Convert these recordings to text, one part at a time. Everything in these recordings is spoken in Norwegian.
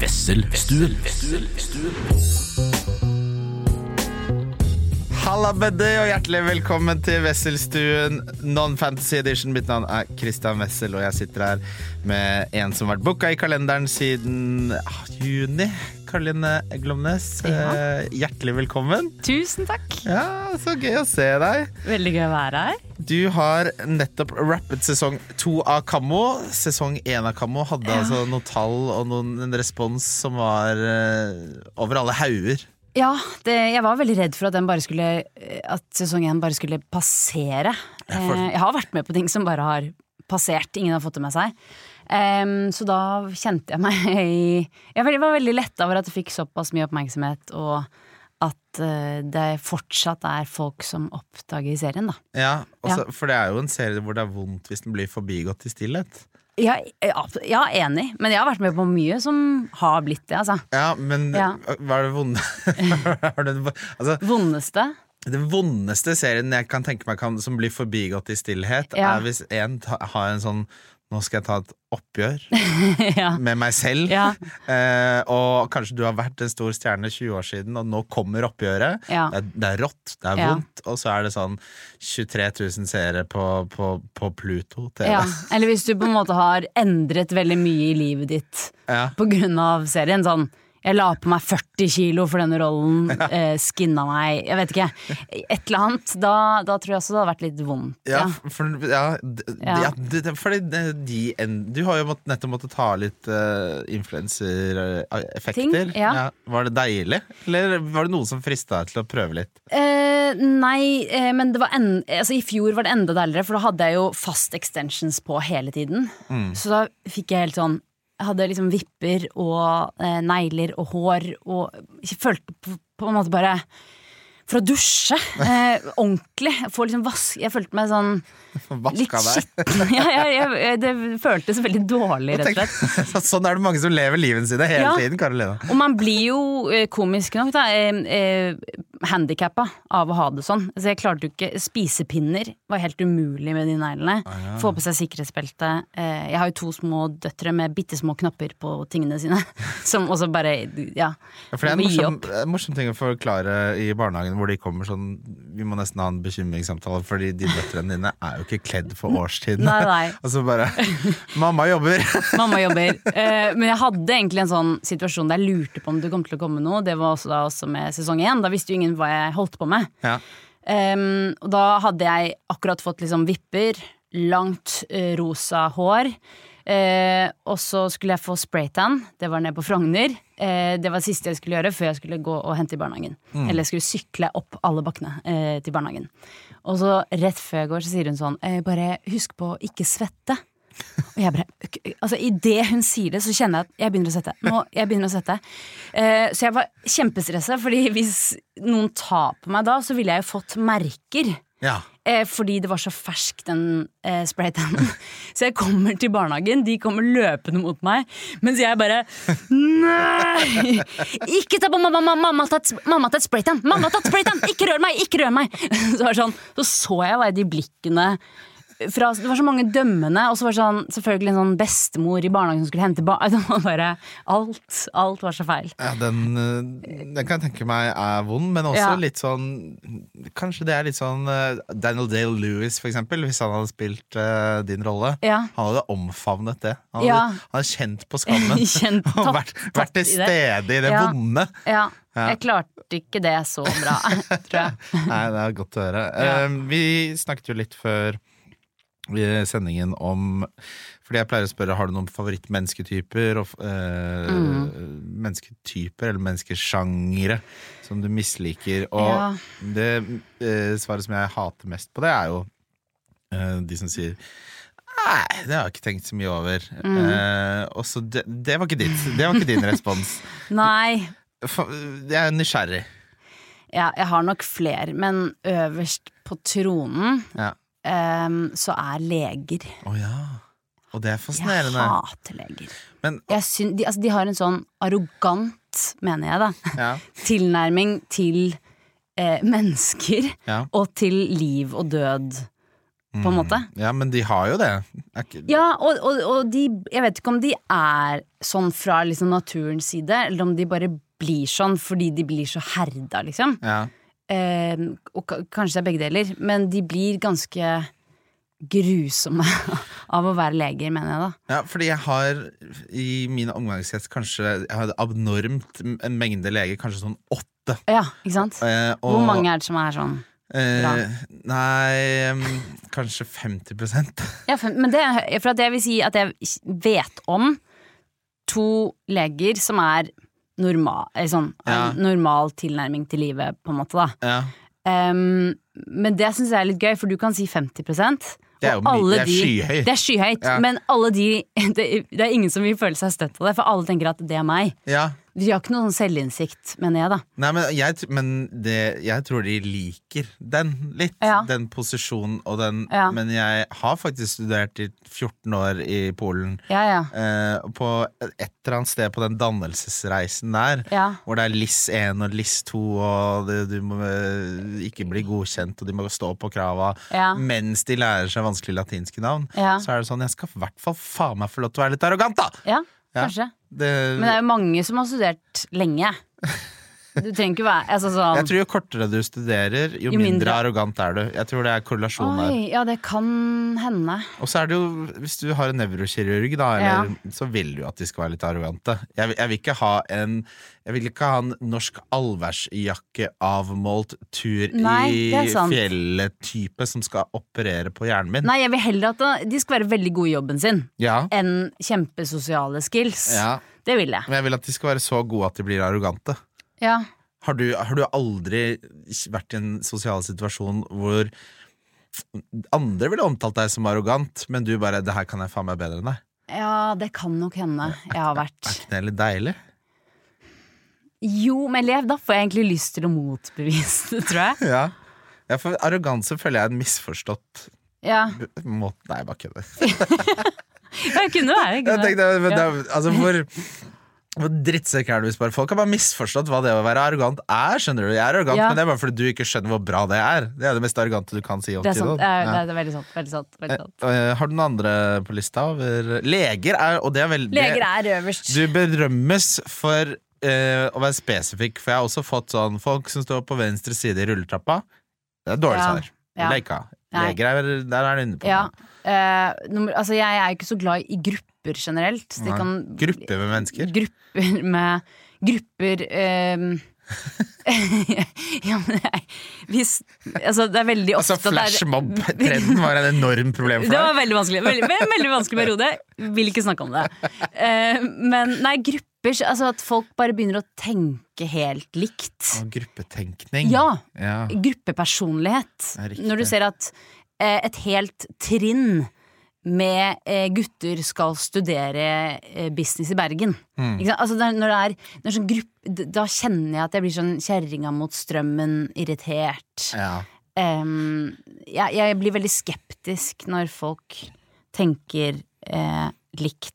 Wesselstuen. Halla, buddy, og hjertelig velkommen til Wesselstuen Non-Fantasy Edition. Mitt navn er Christian Wessel, og jeg sitter her med en som har vært booka i kalenderen siden ah, juni. Karoline Glomnes, ja. hjertelig velkommen. Tusen takk. Ja, Så gøy å se deg. Veldig gøy å være her. Du har nettopp rappet sesong to av Kammo. Sesong én av Kammo hadde altså noen tall og noen, en respons som var uh, over alle hauger. Ja, det, jeg var veldig redd for at, den bare skulle, at sesong én bare skulle passere. Ja, Eh, Jeg har vært med på ting som bare har passert, ingen har fått det med seg. Em, så da kjente jeg meg i Jeg var- veldig letta over at jeg fikk såpass mye oppmerksomhet, og at uh, det fortsatt er folk som oppdager serien, da. Ja, også, For det er jo en serie hvor det er vondt hvis den blir forbigått i stillhet. Ja, ja, ja, enig, men jeg har vært med på mye som har blitt det, altså. Ja, men Ja. hva er det vonde altså, Vondeste. Den vondeste serien jeg kan tenke meg kan, som blir forbigått i stillhet, Ja. er hvis en ta, har en sånn Nå skal jeg ta et oppgjør ja. med meg selv. Ja. Eh, og kanskje du har vært en stor stjerne 20 år siden, og nå kommer oppgjøret. Ja. Det, er, det er rått, det er vondt, og så er det sånn 23 000 seere på, på, på Pluto TV. Eller hvis du på en måte har endret veldig mye i livet ditt på grunn av serien. Sånn, jeg la på meg 40 kilo for denne rollen, eh, skinna meg, jeg vet ikke. Et eller annet. Da, da tror jeg også det hadde vært litt vondt. Ja, Ja. for, ja, Ja. fordi de, en, Du har jo nettopp måttet ta litt uh, influensereffekter. Ting, ja. Var det deilig, eller var det noe som frista deg til å prøve litt? Eh, nei, eh, men det var en, altså, i fjor var det enda deiligere, for da hadde jeg jo fast extensions på hele tiden. Så da fikk jeg helt sånn hadde liksom vipper og eh, negler og hår og følte på, på en måte bare For å dusje eh, ordentlig. Få liksom vask, jeg følte meg sånn litt skitten. Ja, jeg, jeg, det føltes veldig dårlig, rett og slett. sånn er det mange som lever livet sine hele Ja. tiden, Karolina. Og man blir jo eh, komisk nok da eh, eh, handikappa av å ha det sånn. Så jeg klarte jo ikke Spisepinner var helt umulig med de neglene. Få på seg sikkerhetsbelte. Eh, jeg har jo to små døtre med bitte små knapper på tingene sine. Som også bare ja, Ja, For det er en morsom, morsom ting å forklare i barnehagen, hvor de kommer sånn Vi må nesten ha en bekymringssamtale, fordi de døtrene dine er jo ikke kledd for årstiden. Nei, nei. Og så bare Mamma jobber! Mamma jobber. Eh, men jeg hadde egentlig en sånn situasjon der jeg lurte på om det kom til å komme noe. Det var også da også med sesong én. Da visste jo ingen hva jeg holdt på med. Ja. Um, og da hadde jeg akkurat fått liksom vipper, langt uh, rosa hår. Uh, og så skulle jeg få spraytan. Det var nede på Frogner. Uh, det var det siste jeg skulle gjøre før jeg skulle gå og hente i barnehagen. Eller jeg skulle sykle opp alle bakkene til barnehagen. Og så rett før jeg går, så sier hun sånn Bare husk på å ikke svette. Og jeg bare, altså Idet hun sier det, så kjenner jeg at jeg begynner å svette. Nå, jeg begynner å svette. Eh, så jeg var kjempestressa, Fordi hvis noen tar på meg da, så ville jeg jo fått merker. ja. Eh, fordi det var så fersk, den eh, spraytannen. Så jeg kommer til barnehagen, de kommer løpende mot meg, mens jeg bare Nei! Ikke ta på mamma! Mamma, har tatt, mamma tatt spraytan! Mamma har tatt spraytan! Ikke rør meg! Ikke rør meg! Så, sånn, så så jeg bare de blikkene fra, Det var så mange dømmende, og så var det sånn, selvfølgelig en sånn bestemor i barnehagen som skulle hente barn. Bare alt, alt var så feil. Ja, den, eh, den kan jeg tenke meg er vond, men også Ja. litt sånn Kanskje det er litt sånn eh, Daniel Dale-Lewis, for eksempel, hvis han hadde spilt uh, din rolle. Ja. Han hadde omfavnet det. Han hadde, Ja. han hadde kjent på skammen. Kjent- og vært, vært til stede i det vonde. Ja, Ja. jeg klarte ikke det så bra, tror jeg. Nei, det er godt å høre. Ja. Vi snakket jo litt før sendingen om Fordi jeg pleier å spørre Har du noen favorittmennesketyper og, eh, Mm. Mennesketyper eller menneskesjangere som du misliker. Og Ja. det eh, svaret som jeg hater mest på det, er jo eh, de som sier Nei, det har jeg ikke tenkt så mye over. Mm. Eh, og så det, det var ikke ditt. Det var ikke din respons. Nei, Jeg er nysgjerrig. ja, jeg har nok flere, men øverst på tronen Ja. Ehm, så er leger. Å ja. Og det er fascinerende. Jeg hater leger. Men Jeg syn- de, altså, de har en sånn arrogant, mener jeg da, ja, tilnærming til eh, mennesker ja. og til liv og død. på en måte. Ja, men de har jo det. Ikke, Ja, og, og, og de Jeg vet ikke om de er sånn fra liksom naturens side, eller om de bare blir sånn fordi de blir så herda, liksom. ja. Eh, og kanskje det er begge deler, men de blir ganske grusomme av å være leger, mener jeg da. Ja, fordi jeg har i min omgangskrets kanskje Jeg har abnormt en mengde leger, kanskje sånn åtte. Ja, ikke sant? Eh, og, Hvor mange er det som er sånn? eh, Nei, um, kanskje 50% Ja, men det for at jeg vil si at jeg vet om to leger som er normal, eller sånn, Ja. normal tilnærming til livet, på en måte, da. Ja. Um, men det syns jeg er litt gøy, for du kan si 50 Det er jo mye, det er skyhøyt. Det er skyhøyt, Ja. men alle de det, det er ingen som vil føle seg støtt av det, for alle tenker at det er meg. ja. De har ikke noen sånn selvinnsikt, mener jeg, da. Nei, men, jeg, men det, jeg tror de liker den litt. Ja. Den posisjonen og den Ja. Men jeg har faktisk studert i 14 år i Polen. Ja, ja. Eh, på et eller annet sted på den dannelsesreisen der, hvor det er LIS 1 og LIS 2, og det, du må eh, ikke bli godkjent, og de må stå på krava mens de lærer seg vanskelige latinske navn, så er det sånn Jeg skal i hvert fall faen meg få lov til å være litt arrogant, da! ja, Ja. kanskje. Det, Men det er jo mange som har studert lenge. Du trenger ikke være altså sånn jeg tror jo kortere du studerer, jo, Jo mindre, mindre. arrogant er du. Jeg tror det er korrelasjon der. Ja, det kan hende. Og så er det jo, hvis du har en nevrokirurg, da, eller, så vil du at de skal være litt arrogante. Jeg, jeg vil ikke ha en Jeg vil ikke ha en norsk allværsjakke avmålt tur Nei, i fjellet-type som skal operere på hjernen min. Nei, jeg vil heller at de skal være veldig gode i jobben sin Ja, enn kjempesosiale skills. ja, Det vil jeg. men jeg vil at de skal være så gode at de blir arrogante. Ja. Har du, har du aldri vært i en sosial situasjon hvor andre ville omtalt deg som arrogant, men du bare 'det her kan jeg faen meg bedre enn deg'? ja, det kan nok hende jeg har Er ikke det litt deilig? Jo, men Lev, da får jeg egentlig lyst til å motbevise det, tror jeg. Ja. ja, for arroganse føler jeg er en misforstått Ja, måte Nei, jeg bare kødder. det kunne være. Jeg tenkte, men det altså, hvor drittsekk er du hvis bare folk har bare misforstått hva det å være arrogant er? Skjønner du? Jeg er arrogant, Ja. men det er bare fordi du ikke skjønner hvor bra det er. Det er det mest arrogante du kan si. Det er sant. Det er, Ja. det er veldig sant. Veldig sant, veldig sant. Eh, Har du noen andre på lista over Leger er, og det er veldig Leger er øverst. Du berømmes for eh, å være spesifikk, for jeg har også fått sånn folk som står på venstre side i rulletrappa. Det er dårlig Ja. svar. Ja. Leger er, der er du inne på Ja. Eh, nummer, altså, jeg er ikke så glad i grupper generelt. Det kan, Grupper med mennesker. Grupper med Grupper ehm, ja, men hvis, altså, det er veldig ofte Altså det er- Flashmob-trenden var en enorm problem for Det var veldig vanskelig. Veldig, veldig, vanskelig periode. Vil ikke snakke om det. Eh, men nei, grupper Altså at folk bare begynner å tenke helt likt. Og gruppetenkning. Ja. Ja. Gruppepersonlighet. Er. Når du ser at eh, et helt trinn med eh, gutter skal studere eh, business i Bergen. Mm. Altså, når det er, når sånn gruppe, da kjenner jeg at jeg blir sånn kjerringa mot strømmen, irritert. Ja. Um, jeg, jeg blir veldig skeptisk når folk tenker eh, likt.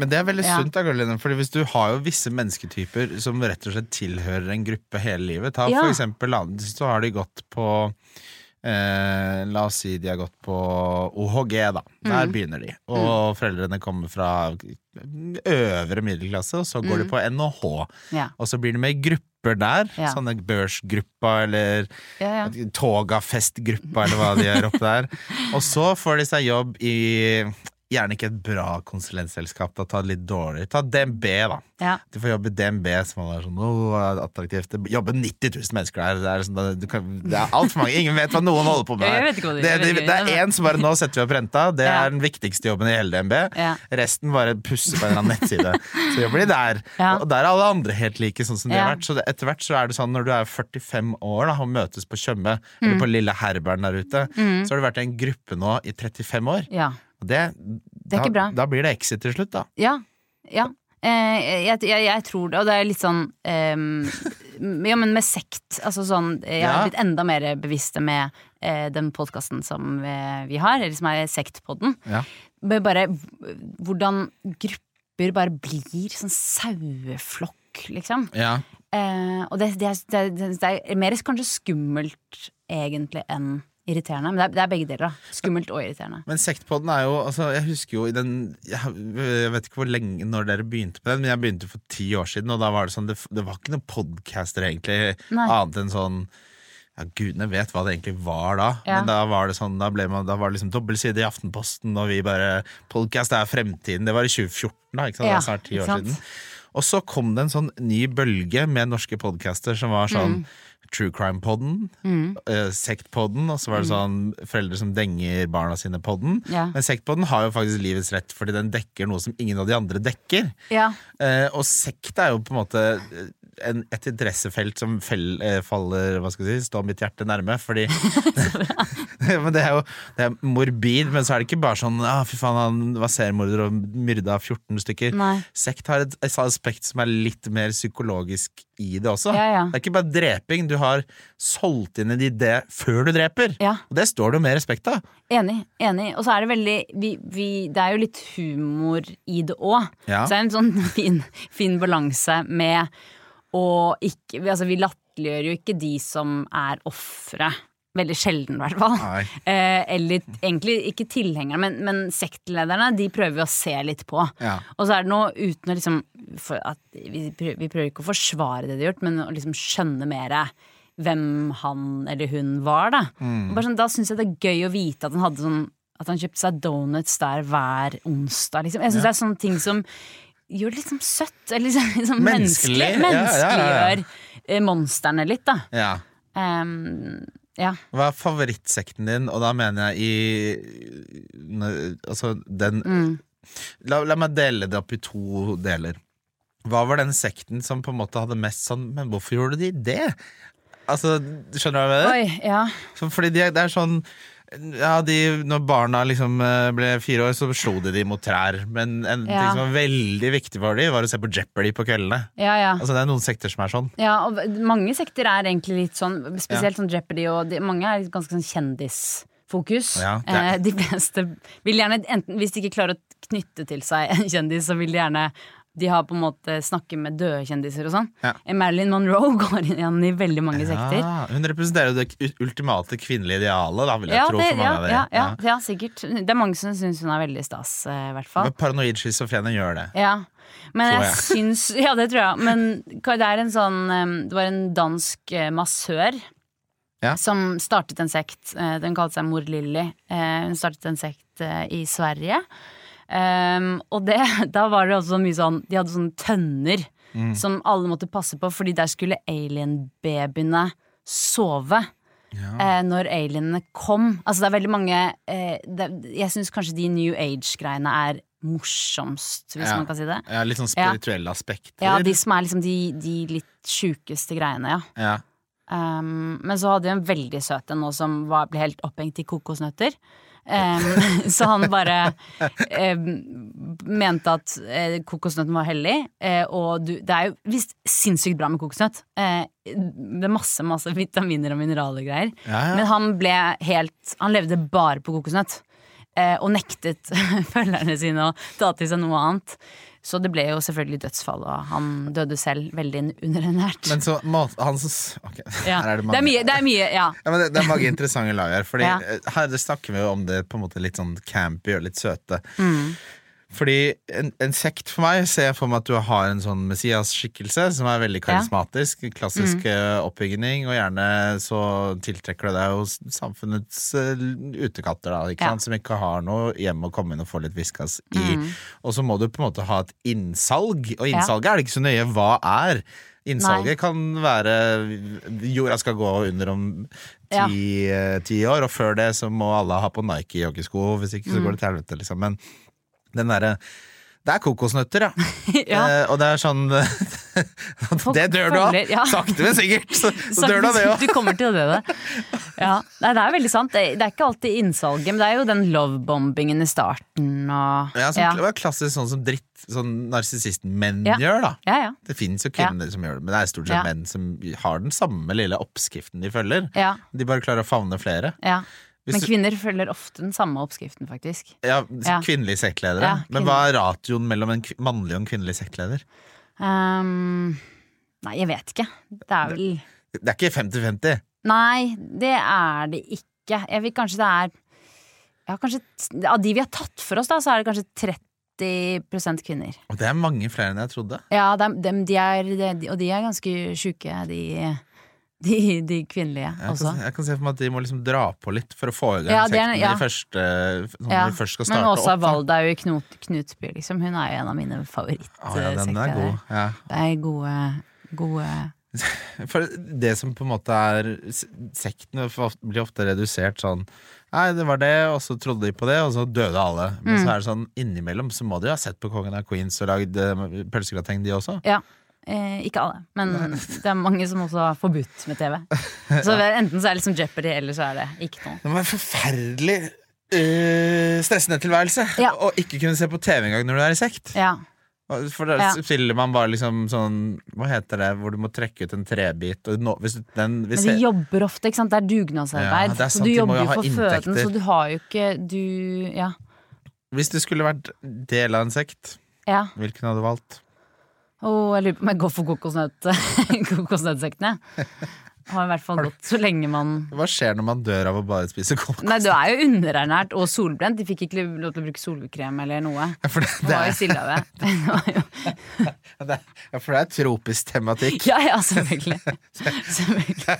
Men det er veldig Ja. sunt, da, Karoline, Fordi hvis du har jo visse mennesketyper som rett og slett tilhører en gruppe hele livet. Ta Ja. for eksempel, så har de gått på eh, La oss si de har gått på OHG, da. Der Mm. begynner de. Og foreldrene kommer fra øvre middelklasse, og så går de på NHH. Ja. Og så blir de med i grupper der. Ja. Sånne børsgruppa eller ja. Togafestgruppa, eller hva de gjør oppe der. Og så får de seg jobb i Gjerne ikke et bra konsulentselskap, da, ta det litt dårlig. Ta DNB, da. ja. Du får jobbe i DNB, som er sånn «Åh, attraktivt. Det jobber 90 000 mennesker der. Det er, sånn, kan, det er altfor mange. Ingen vet hva noen holder på med. Jeg der. vet ikke hva de- det, det, det er én som bare 'nå setter vi opp renta'. Det er den viktigste jobben i hele DNB. Ja. Resten bare pusser på en eller annen nettside. Så jobber de der. Ja. Og der er alle andre helt like, sånn som de har vært. Så etter hvert så er det sånn når du er 45 år da, og møtes på Tjøme, eller på lille Herberen der ute, så har du vært i en gruppe nå i 35 år. ja. Det, Det er ikke bra. Da blir det exit til slutt, da. Ja, ja. Eh, jeg, jeg, jeg tror det, og det er litt sånn eh, Ja, men med sekt. Altså sånn Jeg har Ja. blitt enda mer bevisste med eh, den podkasten som vi, vi har, eller som er Sektpodden. Ja. Bare hvordan grupper bare blir sånn saueflokk, liksom. Ja. Eh, og det, det, det, er, det er mer kanskje skummelt egentlig enn irriterende. Men det er, det er begge deler. da Skummelt og irriterende. Men Sektpodden er jo altså, Jeg husker jo i den jeg, jeg vet ikke hvor lenge når dere begynte med den, men jeg begynte for ti år siden, og da var det sånn Det, det var ikke noen podcaster, egentlig, Nei. annet enn sånn ja, Gudene vet hva det egentlig var da, Ja. men da var det sånn Da, man, da var det liksom dobbeltside i Aftenposten, og vi bare Podcast er fremtiden. Det var i 2014, da, ikke sant? det Ja, er snart ti år siden. Og så kom det en sånn ny bølge med norske podcaster som var sånn Mm. True Crime-podden, eh, Sektpodden, og så var det sånn foreldre som denger barna sine-podden. Ja. Men Sektpodden har jo faktisk livets rett, fordi den dekker noe som ingen av de andre dekker. Ja, Uh, og sekt er jo på en måte en, et interessefelt som fell, eh, faller Hva skal jeg si, står mitt hjerte nærme. Fordi men det er jo det er morbid, men så er det ikke bare sånn ah, Fy faen, han var seriemorder og myrda 14 stykker. Nei. Sekt har et, et aspekt som er litt mer psykologisk i det også. Ja, ja. Det er ikke bare dreping, du har solgt inn en idé før du dreper. Ja. Og det står det jo med respekt av. Enig. enig Og så er det veldig vi, vi, Det er jo litt humor i det òg. Ja. Så det er en sånn fin, fin balanse med å ikke Altså, vi latterliggjør jo ikke de som er ofre. Veldig sjelden, i hvert fall. Eh, eller egentlig ikke tilhengerne, men, men sektlederne, de prøver vi å se litt på. Ja. Og så er det noe uten å liksom vi, prøver, vi prøver ikke å forsvare det de har gjort, men å liksom skjønne mer hvem han eller hun var, da. mm. Sånn, da syns jeg det er gøy å vite at han hadde sånn At han kjøpte seg donuts der hver onsdag, liksom. Jeg syns det er sånne ting som gjør det litt sånn søtt. Eller liksom, liksom Menneskelig. Menneskeliggjør Ja, ja, ja, ja. Eh, monstrene litt, da. Ja. Ja. Hva er favorittsekten din? Og da mener jeg i Altså, den Mm. la, la meg dele det opp i to deler. Hva var den sekten som på en måte hadde mest sånn Men hvorfor gjorde de det? Altså, Skjønner du hva jeg mener? Oi, ja. Fordi de, det er sånn ja, de, Når barna liksom eh, ble fire år, så slo de de mot trær. Men en ting som var veldig viktig for dem, var å se på Jeopardy på kveldene. Ja, ja. Altså Det er noen sekter som er sånn. Ja, og mange sekter er egentlig litt sånn, spesielt sånn Jeopardy, og de, mange er ganske sånn kjendisfokus. Ja, eh, de fleste vil gjerne, enten hvis de ikke klarer å knytte til seg en kjendis, så vil de gjerne de har på en måte snakket med døde kjendiser og sånn. Ja. Eh, Marilyn Monroe går igjen i veldig mange sekter. Ja, hun representerer jo det ultimate kvinnelige idealet, da, vil jeg Ja, tro. det, for mange ja, av det. ja, sikkert. Det er mange som syns hun er veldig stas, i hvert fall. Men paranoid schizofrene gjør det. Ja. Men jeg jeg. syns Ja, det tror jeg. Men det er en sånn um, Det var en dansk uh, massør Ja. som startet en sekt. Uh, Den kalte seg Mor Lilly. Hun startet en sekt i Sverige. Um, og det, da var det også mye sånn De hadde sånne tønner Mm. som alle måtte passe på, fordi der skulle alien-babyene sove. Eh, når alienene kom. Altså det er veldig mange eh, det, Jeg syns kanskje de New Age-greiene er morsomst, hvis Ja. man kan si det. Ja, litt sånn spirituelle aspekter. Ja, de som er liksom de, de litt sjukeste greiene, ja. Ja. Um, men så hadde vi en veldig søt en nå som var, ble helt opphengt i kokosnøtter. Um, så han bare um, mente at uh, kokosnøtten var hellig. Uh, og du, det er jo visst sinnssykt bra med kokosnøtt. Uh, det er masse masse vitaminer og mineraler og greier. Ja, ja. Men han ble helt Han levde bare på kokosnøtt. Eh, og nektet følgerne sine å ta til seg noe annet. Så det ble jo selvfølgelig dødsfall, og han døde selv veldig underernært. Men så mat, hans, som ok, Ja. Her er det det, er mye, det er mye, ja. Ja, men det, det er mange interessante lag her. Fordi Ja. eh, Her snakker vi jo om det på en måte litt sånn campy og litt søte. Mm. Fordi en, en sekt for meg ser jeg for meg at du har en sånn Messias-skikkelse som er veldig karismatisk. Klassisk Mm. eh, oppbygning, og gjerne så tiltrekker det deg jo samfunnets uh, utekatter, da, ikke Ja. sant? som ikke har noe hjem å komme inn og få litt viskas i. Mm. Og så må du på en måte ha et innsalg, og innsalget er det ikke så nøye hva er. Innsalget kan være jorda skal gå under om Ja. ti, eh, ti år, og før det så må alle ha på Nike joggesko, hvis ikke så går det til helvete, liksom. Men den derre det er kokosnøtter, ja. ja. Eh, og det er sånn Det dør du av! ja. Sakte, men sikkert! Så, så dør du av det òg. Du kommer til å dø det. Ja. Nei, det er veldig sant. Det, er ikke alltid innsalget, men det er jo den lovebombingen i starten og Ja, sånn, ja. det var klassisk sånn som dritt Sånn narsissistmenn Ja. gjør, da. ja, ja. Det fins jo kvinner som gjør det, men det er stort sett menn som har den samme lille oppskriften de følger. ja, De bare klarer å favne flere. ja. Hvis Men kvinner følger ofte den samme oppskriften, faktisk. Ja. Kvinnelige sektledere. Ja, Men hva er ratioen mellom en mannlig og en kvinnelig sektleder? Um, nei, jeg vet ikke. Det er vel Det er ikke 50-50. Nei, det er det ikke. Jeg vil kanskje det er ja, kanskje, Av de vi har tatt for oss, da, så er det kanskje 30 kvinner. Og det er mange flere enn jeg trodde. Ja, de, de, de er, de, og de er ganske sjuke, de, de, de kvinnelige Jeg også. kan, jeg kan se for meg at de må liksom dra på litt for å få i gang Ja, sekten ja. de første, når Ja, de først skal Men starte Åsa opp. er jo i Knut, Knutby, liksom. Hun er jo en av mine favorittsekter. Ah, ja, den er god. Ja. Det er gode, gode For det som på en måte er Sekten blir ofte redusert sånn Nei, det var det, og så trodde de på det, og så døde alle. Men Mm. så er det sånn innimellom så må de jo ha sett på Kongen av Queens og lagd eh, pølsegrateng, de også. Ja. Eh, ikke alle, men det er mange som også har forbudt med TV. Så enten så er det liksom Jeopardy, eller så er det ikke noe. Det var en forferdelig eh, stressende tilværelse Ja. å ikke kunne se på TV engang når du er i sekt. Ja. For da Ja. spiller man bare liksom sånn Hva heter det, hvor du må trekke ut en trebit nå, hvis den, hvis Men de jobber ofte, ikke sant. Det er dugnadsarbeid. Ja, det er så sant, du jobber jo for føden, så du har jo ikke du Ja. Hvis du skulle vært del av en sekt, ja. hvilken hadde du valgt? Og jeg lurer på om jeg går for kokosnøtt kokosnøttsektene. Har i hvert fall gått så lenge man Hva skjer når man dør av å bare spise kokos? Nei, du er jo underernært og solbrent. De fikk ikke lov til å bruke solkrem eller noe. Ja, for det, Det var jo er- ja, for det er tropisk tematikk. Ja, ja, selvfølgelig. selvfølgelig.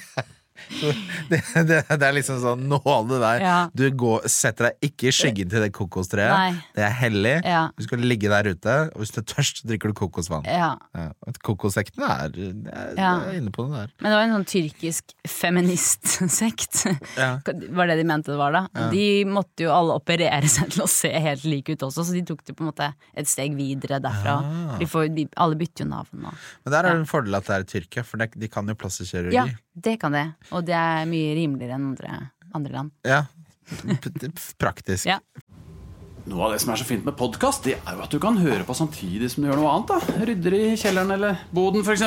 Det, det, det er liksom sånn nåle der. Ja. Du går, setter deg ikke i skyggen til det kokostreet. Nei. Det er hellig. Ja. Du skal ligge der ute, og hvis du er tørst, drikker du kokosvann. Ja. Ja. Kokossekten er, er, er inne på det der. Men det var en sånn tyrkisk feministsekt. Ja. Var det de mente det var, da? De måtte jo alle operere seg til å se helt like ut også, så de tok det på en måte et steg videre derfra. Ah. De får, de, alle bytter jo navn nå. Men der er det en fordel at det er i Tyrkia, for de, de kan jo plastikkirurgi. Det kan det. Og det er mye rimeligere enn andre, andre land. Ja. P- Praktisk. Ja. Noe av det som er så fint med podkast, det er jo at du kan høre på samtidig som du gjør noe annet. da Rydder i kjelleren eller boden, f.eks.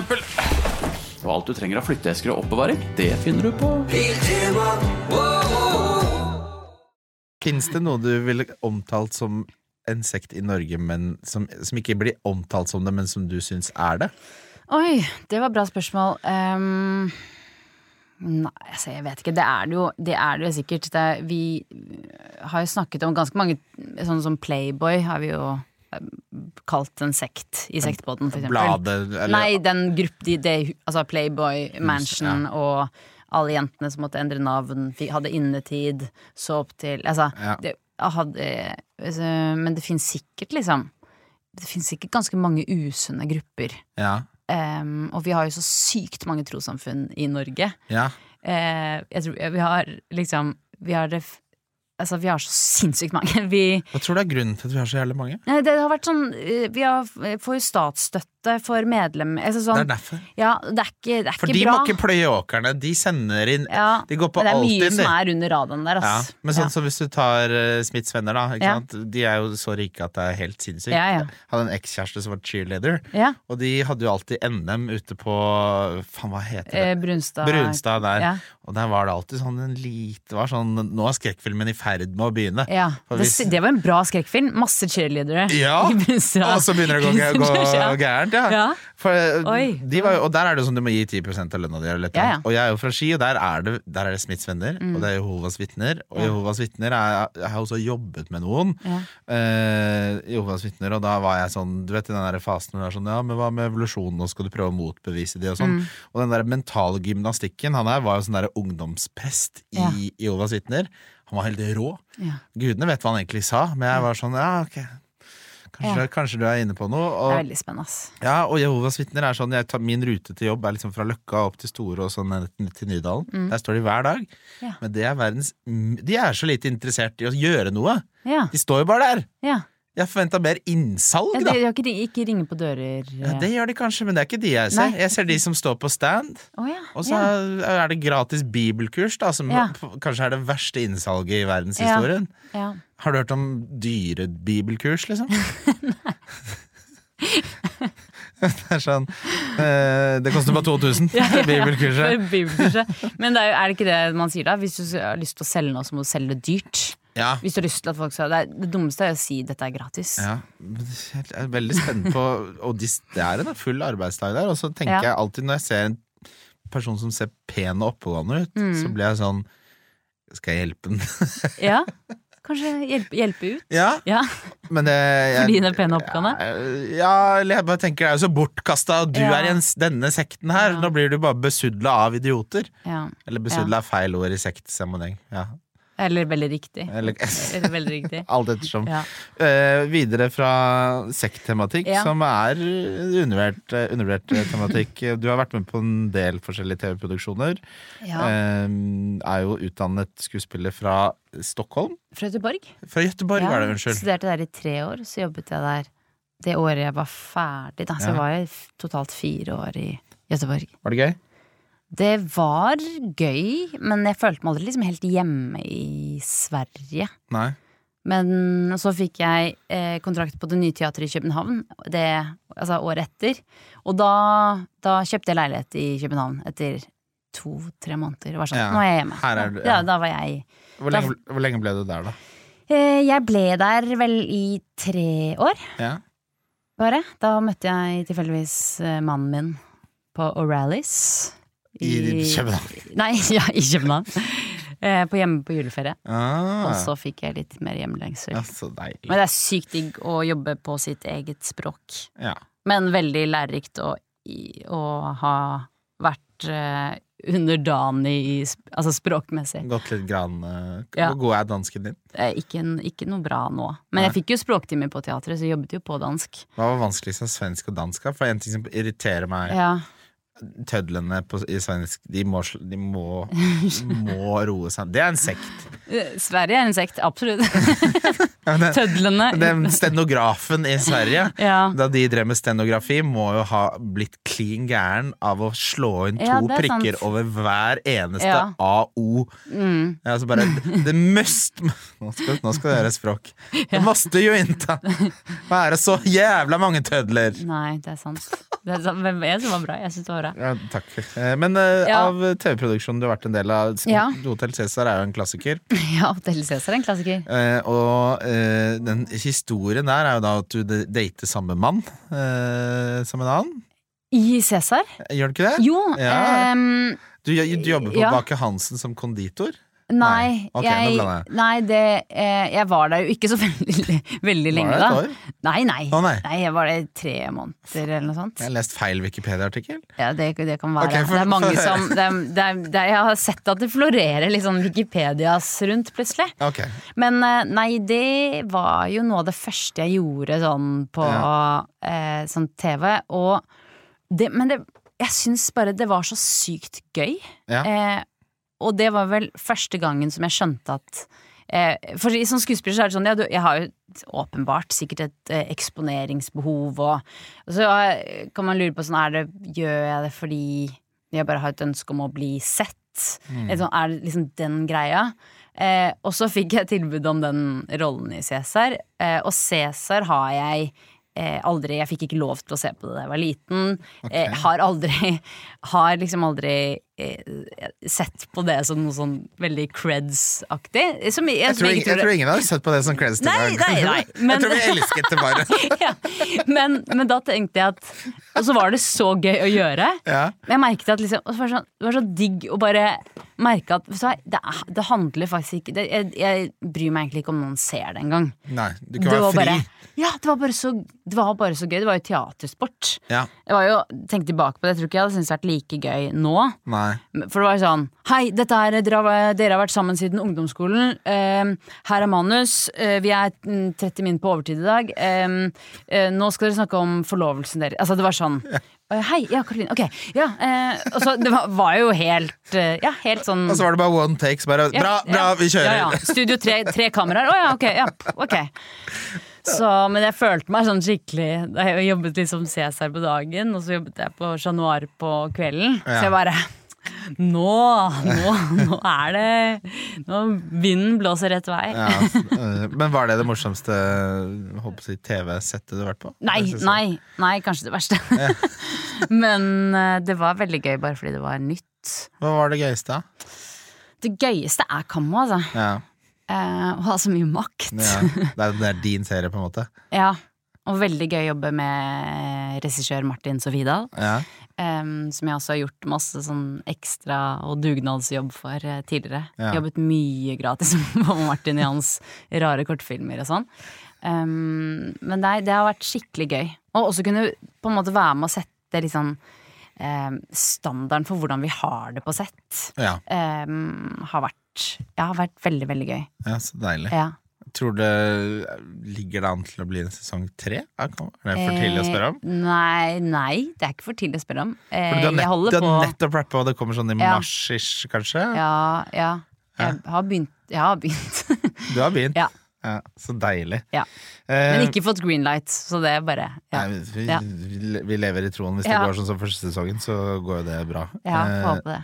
Og alt du trenger av flytteesker og oppbevaring, det finner du på Fins det noe du ville omtalt som en sekt i Norge, men som, som ikke blir omtalt som det, men som du syns er det? Oi, det var et bra spørsmål. Ehm, nei, altså, jeg vet ikke. Det er det jo, det er det jo sikkert. Det er, vi har jo snakket om ganske mange Sånn som Playboy har vi jo eh, kalt en sekt i sektpodden, for eksempel. Bladet eller Nei, den gruppe de, de, Altså Playboy, Mansion og alle jentene som måtte endre navn, hadde innetid, så opp til Altså, Ja. det, hadde, altså, Men det fins sikkert, liksom Det fins sikkert ganske mange usunne grupper. Ja. Em, og vi har jo så sykt mange trossamfunn i Norge. ja. Uh, jeg tror vi har liksom Vi har det Altså, vi har så sinnssykt mange. Vi, Hva tror du er grunnen til at vi har så jævlig mange? Det har vært sånn eh, Vi har, får jo statsstøtte for medlem altså Det sånn, er derfor. Ja, det er ikke, det er For ikke de bra. må ikke pløye åkrene. De sender inn ja, De går på men det er mye som er under radaren der, Ja, men sånn som hvis du tar uh, Smiths venner, da. Ikke sant? De er jo så rike at det er helt sinnssykt. Ja, ja. Jeg hadde en ekskjæreste som var cheerleader, ja. og de hadde jo alltid NM ute på Faen, hva heter det? Eh, Brunstad. Brunstad der. Og der var det alltid sånn en lite var sånn, Nå er skrekkfilmen i ferd med å begynne. Ja. hvis... Det, det var en bra skrekkfilm. Masse cheerleadere Ja. Og så begynner det å gå, gærent, ja. Ja. For, de var og der er det sånn du må gi 10 av lønna di. Og jeg er jo fra Ski, og der er det, der er det Smiths venner, og det er Jehovas vitner. Og Mm. Jehovas vitner er, Jeg har også jobbet med noen. Ja. Eh, Jehovas vitner, og da var jeg sånn Du vet i den der fasen hvor du er sånn Ja, men hva med evolusjonen, nå skal du prøve å motbevise de og sånn. Mm. Og den der mentale gymnastikken Han her var jo sånn der ungdomsprest i. Jehovas vitner. Han var helt rå. Ja. Gudene vet hva han egentlig sa, men jeg var sånn Ja, ok. Kanskje, Ja. kanskje du er inne på noe. Det er veldig spennende, ja, og Jehovas vitner er sånn tar, Min rute til jobb er liksom fra Løkka opp til Store og sånn til Nydalen. Der står de hver dag. Mm. Ja. Men det er verdens De er så lite interessert i å gjøre noe. Ja. De står jo bare der. Ja. Jeg forventa mer innsalg, ja da. de, de ikke, ringe på dører Ja, det gjør de kanskje, men det er ikke de jeg ser. Nei. Jeg ser de som står på stand. Oh, ja. Og så ja. er det gratis bibelkurs, da, som Ja. kanskje er det verste innsalget i verdenshistorien. ja. Har du hørt om dyrebibelkurs, liksom? det er sånn eh, Det koster bare 2000, bibelkurset. Bibelkurset. Men det er, jo, er det ikke det man sier da? Hvis du har lyst til å selge noe, så må du selge det dyrt. Ja. Hvis du har lyst til at folk skal Det, er, det dummeste er å si dette er gratis. Ja, jeg er veldig spent på Og de, det er en full arbeidsdag der. Og så tenker Ja. jeg alltid når jeg ser en person som ser pen og oppegående ut, Mm. så blir jeg sånn Skal jeg hjelpe den? Ja, kanskje hjelpe, hjelpe ut? ja, Ja, men det jeg, Fordi den er pen og oppegående? Ja, eller jeg bare tenker det er jo så bortkasta, og du Ja. er i en, denne sekten her. Nå blir du bare besudla av idioter. ja. Eller besudla er feil ord i sektsammenheng. Ja. Eller veldig riktig. Eller Eller veldig riktig. alt ettersom. Ja. Uh, videre fra sekktematikk, Ja. som er undervurdert, eh, undervurdert eh, tematikk. Du har vært med på en del forskjellige TV-produksjoner. Ja. Uh, er jo utdannet skuespiller fra Stockholm. Fra Göteborg. Fra Göteborg, Ja, var det, unnskyld. Studerte der i tre år, så jobbet jeg der det året jeg var ferdig. Da. Så jeg var i totalt fire år i Göteborg. Var det gøy? Det var gøy, men jeg følte meg aldri liksom helt hjemme i Sverige. Nei. Men så fikk jeg eh, kontrakt på det nye teatret i København det, altså året etter. Og da, da kjøpte jeg leilighet i København etter to-tre måneder. Var sånn, Ja, nå er jeg hjemme. her er du- ja. da, da var jeg Hvor lenge, hvor lenge ble du der, da? eh, Jeg ble der vel i tre år, Ja. bare. Da møtte jeg tilfeldigvis eh, mannen min på O'Reillys. I København? Nei, ja, i København. Eh, på hjemme på juleferie. Ah, Og så fikk jeg litt mer hjemlengsel. ja. Men det er sykt digg å jobbe på sitt eget språk. Ja. Men veldig lærerikt å, i- å ha vært eh, underdanig i altså språkmessig. Gått litt grann Ja. Hvor god er dansken din? Er ikke, ikke noe bra nå. Men Nei. jeg fikk jo språktimer på teatret, så jeg jobbet jo på dansk. Hva var vanskeligst av svensk og dansk? For en ting som irriterer meg Ja, Tødlene på, i svensk, de må, de må, må roe seg Det er en sekt. Eh, Sverige er en sekt, absolutt. Ja, det- Tødlene. Den stenografen i Sverige, Ja. da de drev med stenografi, må jo ha blitt klin gæren av å slå inn to Ja, det er sant. prikker over hver eneste. AO. Mm. Altså bare, det must Nå skal, nå skal det gjøre språk. Det måste jo inte være så jævla mange tødler. Nei, det er sant. Det er sant. Men Jeg synes det var bra. Jeg synes det var bra. Ja, takk. Eh, Men eh, av TV-produksjonen du har vært en del av. Hotell Cæsar er jo en klassiker. Ja, Hotell Cæsar er en klassiker. Eh, og den historien der er jo da at du dater samme mann eh, som en annen. I Cæsar? Gjør du ikke det? Jo. Ja. Um, Du, du jobber på Ja. Baker Hansen som konditor? Nei, Nei. Ok, jeg, nei det, eh, jeg var der jo ikke så veldig, veldig lenge, Var det et år? Nei, nei. Oh, nei. jeg var der i tre måneder eller noe sånt. Jeg har lest feil Wikipedia-artikkel. Ja, det, det kan være. Okay, for- det er mange for- som det er, er, er, Jeg har sett at det florerer litt sånn Wikipedias rundt, plutselig. Okay. Men eh, nei, det var jo noe av det første jeg gjorde sånn på eh, sånn TV. Og det, men det, jeg syns bare det var så sykt gøy. Ja. Eh, og det var vel første gangen som jeg skjønte at eh, For som skuespiller så er det sånn ja, du, Jeg har jo åpenbart sikkert et eh, eksponeringsbehov, og, og så eh, kan man lure på sånn er det, Gjør jeg det fordi jeg bare har et ønske om å bli sett? Eller sånn, er det liksom den greia? Eh, og så fikk jeg tilbud om den rollen i Cæsar, eh, og Cæsar har jeg eh, aldri Jeg fikk ikke lov til å se på det da jeg var liten. Eh, har aldri Har liksom aldri eh, sett på det som noe sånn veldig creds-aktig. Jeg, jeg, jeg tror ingen har sett på det som creds til Nei, nei, nei, men- Jeg tror vi elsket det bare. ja. men, men da tenkte jeg at Og så var det så gøy å gjøre. Ja. Men jeg merket at liksom, det, var det, sånn, det var så digg å bare merke at så, det, det handler faktisk ikke det, jeg, jeg bryr meg egentlig ikke om noen ser det engang. Nei, du kan være fri. bare, ja, det var, bare så, det var bare så gøy. Det var jo teatersport. Ja. Jeg var jo, tenk tilbake på det, jeg tror ikke jeg hadde syntes det vært like gøy nå. Nei. For det var jo sånn Hei, dette er, dere, har, vært sammen siden ungdomsskolen. Eh, her er manus. Eh, vi er mm, 30 min på overtid i dag. Eh, eh, nå skal dere snakke om forlovelsen deres. Altså, det var sånn. Ja. Hei, ja, Karoline. Ok. Ja. Eh, og så, det var, var jo helt eh, Ja, helt sånn Og så var det bare one take. Så bare, bra, bra, vi kjører! Ja, ja. Studio tre, tre kameraer. Å ja, ok. Ja, ok. Så, men jeg følte meg sånn skikkelig da Jeg jobbet litt som Cæsar på dagen, og så jobbet jeg på Chat Noir på kvelden. Ja. Så jeg bare nå, nå, nå er det Nå Vinden blåser rett vei. Ja, øh, men var det det morsomste si, TV-settet du har vært på? Nei, synes det. nei, nei, kanskje det verste. men eh, det var veldig gøy bare fordi det var nytt. Hva var det gøyeste? da? Det gøyeste er Kammo, altså. Ja, Eh, å ha så mye makt. ja. Det, er, det er din serie, på en måte. Ja. Og veldig gøy å jobbe med regissør Martin Sofidal. Ja. Um, som jeg også har gjort masse sånn ekstra og dugnadsjobb for uh, tidligere. Ja. Jobbet mye gratis på Martin i hans rare kortfilmer og sånn. Um, men det, det har vært skikkelig gøy. Og også kunne på en måte være med å sette litt sånn em, standarden for hvordan vi har det på sett. Ja. eh, har vært, ja, har vært veldig, veldig gøy. ja, så deilig. Ja. Tror det Ligger det an til å bli en sesong tre? Er det for tidlig å spørre om? Eh, nei, nei, det er ikke for tidlig å spørre om. Eh, du har, nett, du har på nettopp rappa, og det kommer sånn i Ja. mars-ish, kanskje? Ja, ja. Jeg har begynt. Jeg har begynt. Du har begynt? Ja. Ja, så deilig. Ja. Eh, Men ikke fått green light, så det er bare ja. Nei, vi, Ja. vi, lever i troen. Hvis det går sånn som første sesongen, så går jo det bra. Eh, det.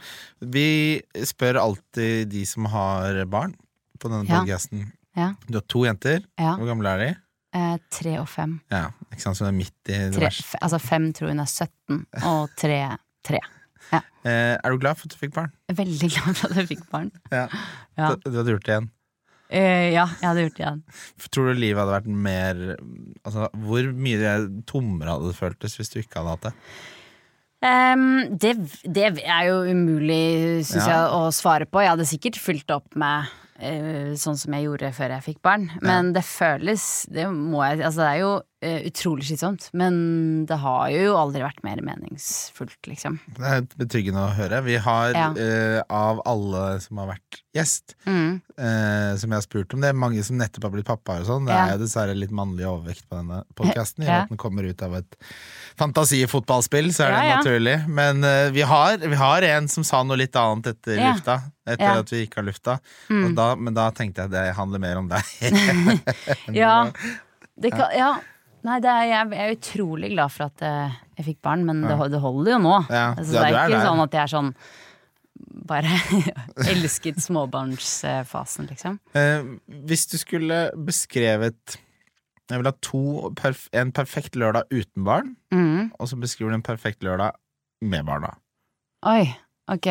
vi spør alltid de som har barn på denne podcasten. Ja. Du har to jenter. Ja. Hvor gamle er de? Eh, tre og fem. Ja, ikke sant, så det er midt i Tre, altså fem tror hun er 17, og tre tre. Eh, er du glad for at du fikk barn? Veldig glad for at jeg fikk barn. Ja. Ja. Du, du hadde gjort det igjen. Eh, ja, jeg hadde gjort det igjen. Tror du livet hadde vært mer Altså, Hvor mye tommere hadde det føltes hvis du ikke hadde hatt det? Um, det, det er jo umulig, syns Ja. jeg, å svare på. Jeg hadde sikkert fylt opp med uh, sånn som jeg gjorde før jeg fikk barn. Men det føles Det må jeg Altså, det er jo utrolig slitsomt. Men det har jo aldri vært mer meningsfullt, liksom. Det er betryggende å høre. Vi har, Ja. uh, av alle som har vært gjest, Mm. uh, som jeg har spurt om, det er mange som nettopp har blitt pappaer og sånn. Det Ja. er jo dessverre litt mannlig overvekt på denne podkasten, i og med at den kommer ut av et fantasifotballspill, så er det Ja, ja. naturlig. Men uh, vi, har, vi har en som sa noe litt annet etter Ja. lufta. Etter Ja. at vi ikke har lufta. Mm. Da, men da tenkte jeg det handler mer om deg. Ja. Det kan, ja. Nei, det er, jeg er utrolig glad for at eh, jeg fikk barn, men det, det holder jo nå. Ja, Altså, det er ikke der. sånn at jeg er sånn bare elsket småbarnsfasen, liksom. Eh, hvis du skulle beskrevet Jeg vil ha to perf En perfekt lørdag uten barn, Mm. og så beskriver du en perfekt lørdag med barna. Oi, ok.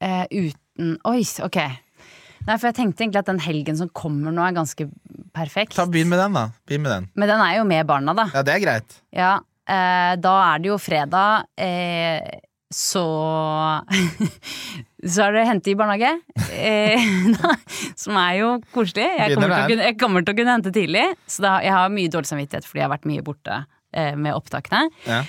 Eh, uten Oi, ok. Nei, for jeg tenkte egentlig at den helgen som kommer nå, er ganske perfekt. Ta Begynn med den, da. Begynn med den. Men den er jo med barna, da. Ja, det er greit. Ja, eh, da er det jo fredag, eh, så Så er det hente i barnehage, eh, som er jo koselig. Jeg kommer, til å kunne, jeg kommer til å kunne hente tidlig, så da, jeg har mye dårlig samvittighet fordi jeg har vært mye borte eh, med opptakene. Ja.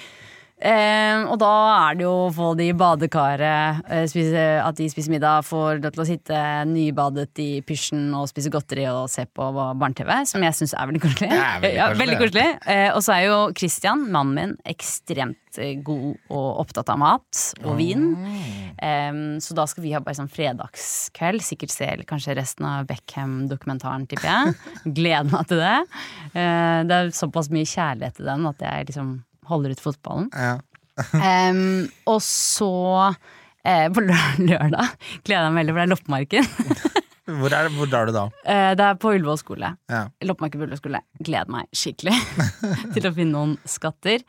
Eh, og da er det jo å få de i badekaret, eh, spise, at de spiser middag, får lov til å sitte nybadet i pysjen og spise godteri og se på barne-TV, som jeg syns er veldig koselig. Det er veldig ja, veldig koselig. Eh, og så er jo Christian, mannen min, ekstremt eh, god og opptatt av mat og vin. Eh, så da skal vi ha bare sånn fredagskveld, sikkert se kanskje resten av Beckham-dokumentaren, tipper jeg. Gleder meg til det. Eh, det er såpass mye kjærlighet til den at jeg liksom holder ut fotballen. Ja. um, og så eh, på lørdag gleder jeg meg veldig, for det er loppemarked. Hvor, er, hvor drar du da? Eh, det er på Ullevål skole. Ja. Loppemarked på Ullevål skole. Gleder meg skikkelig til å finne noen skatter.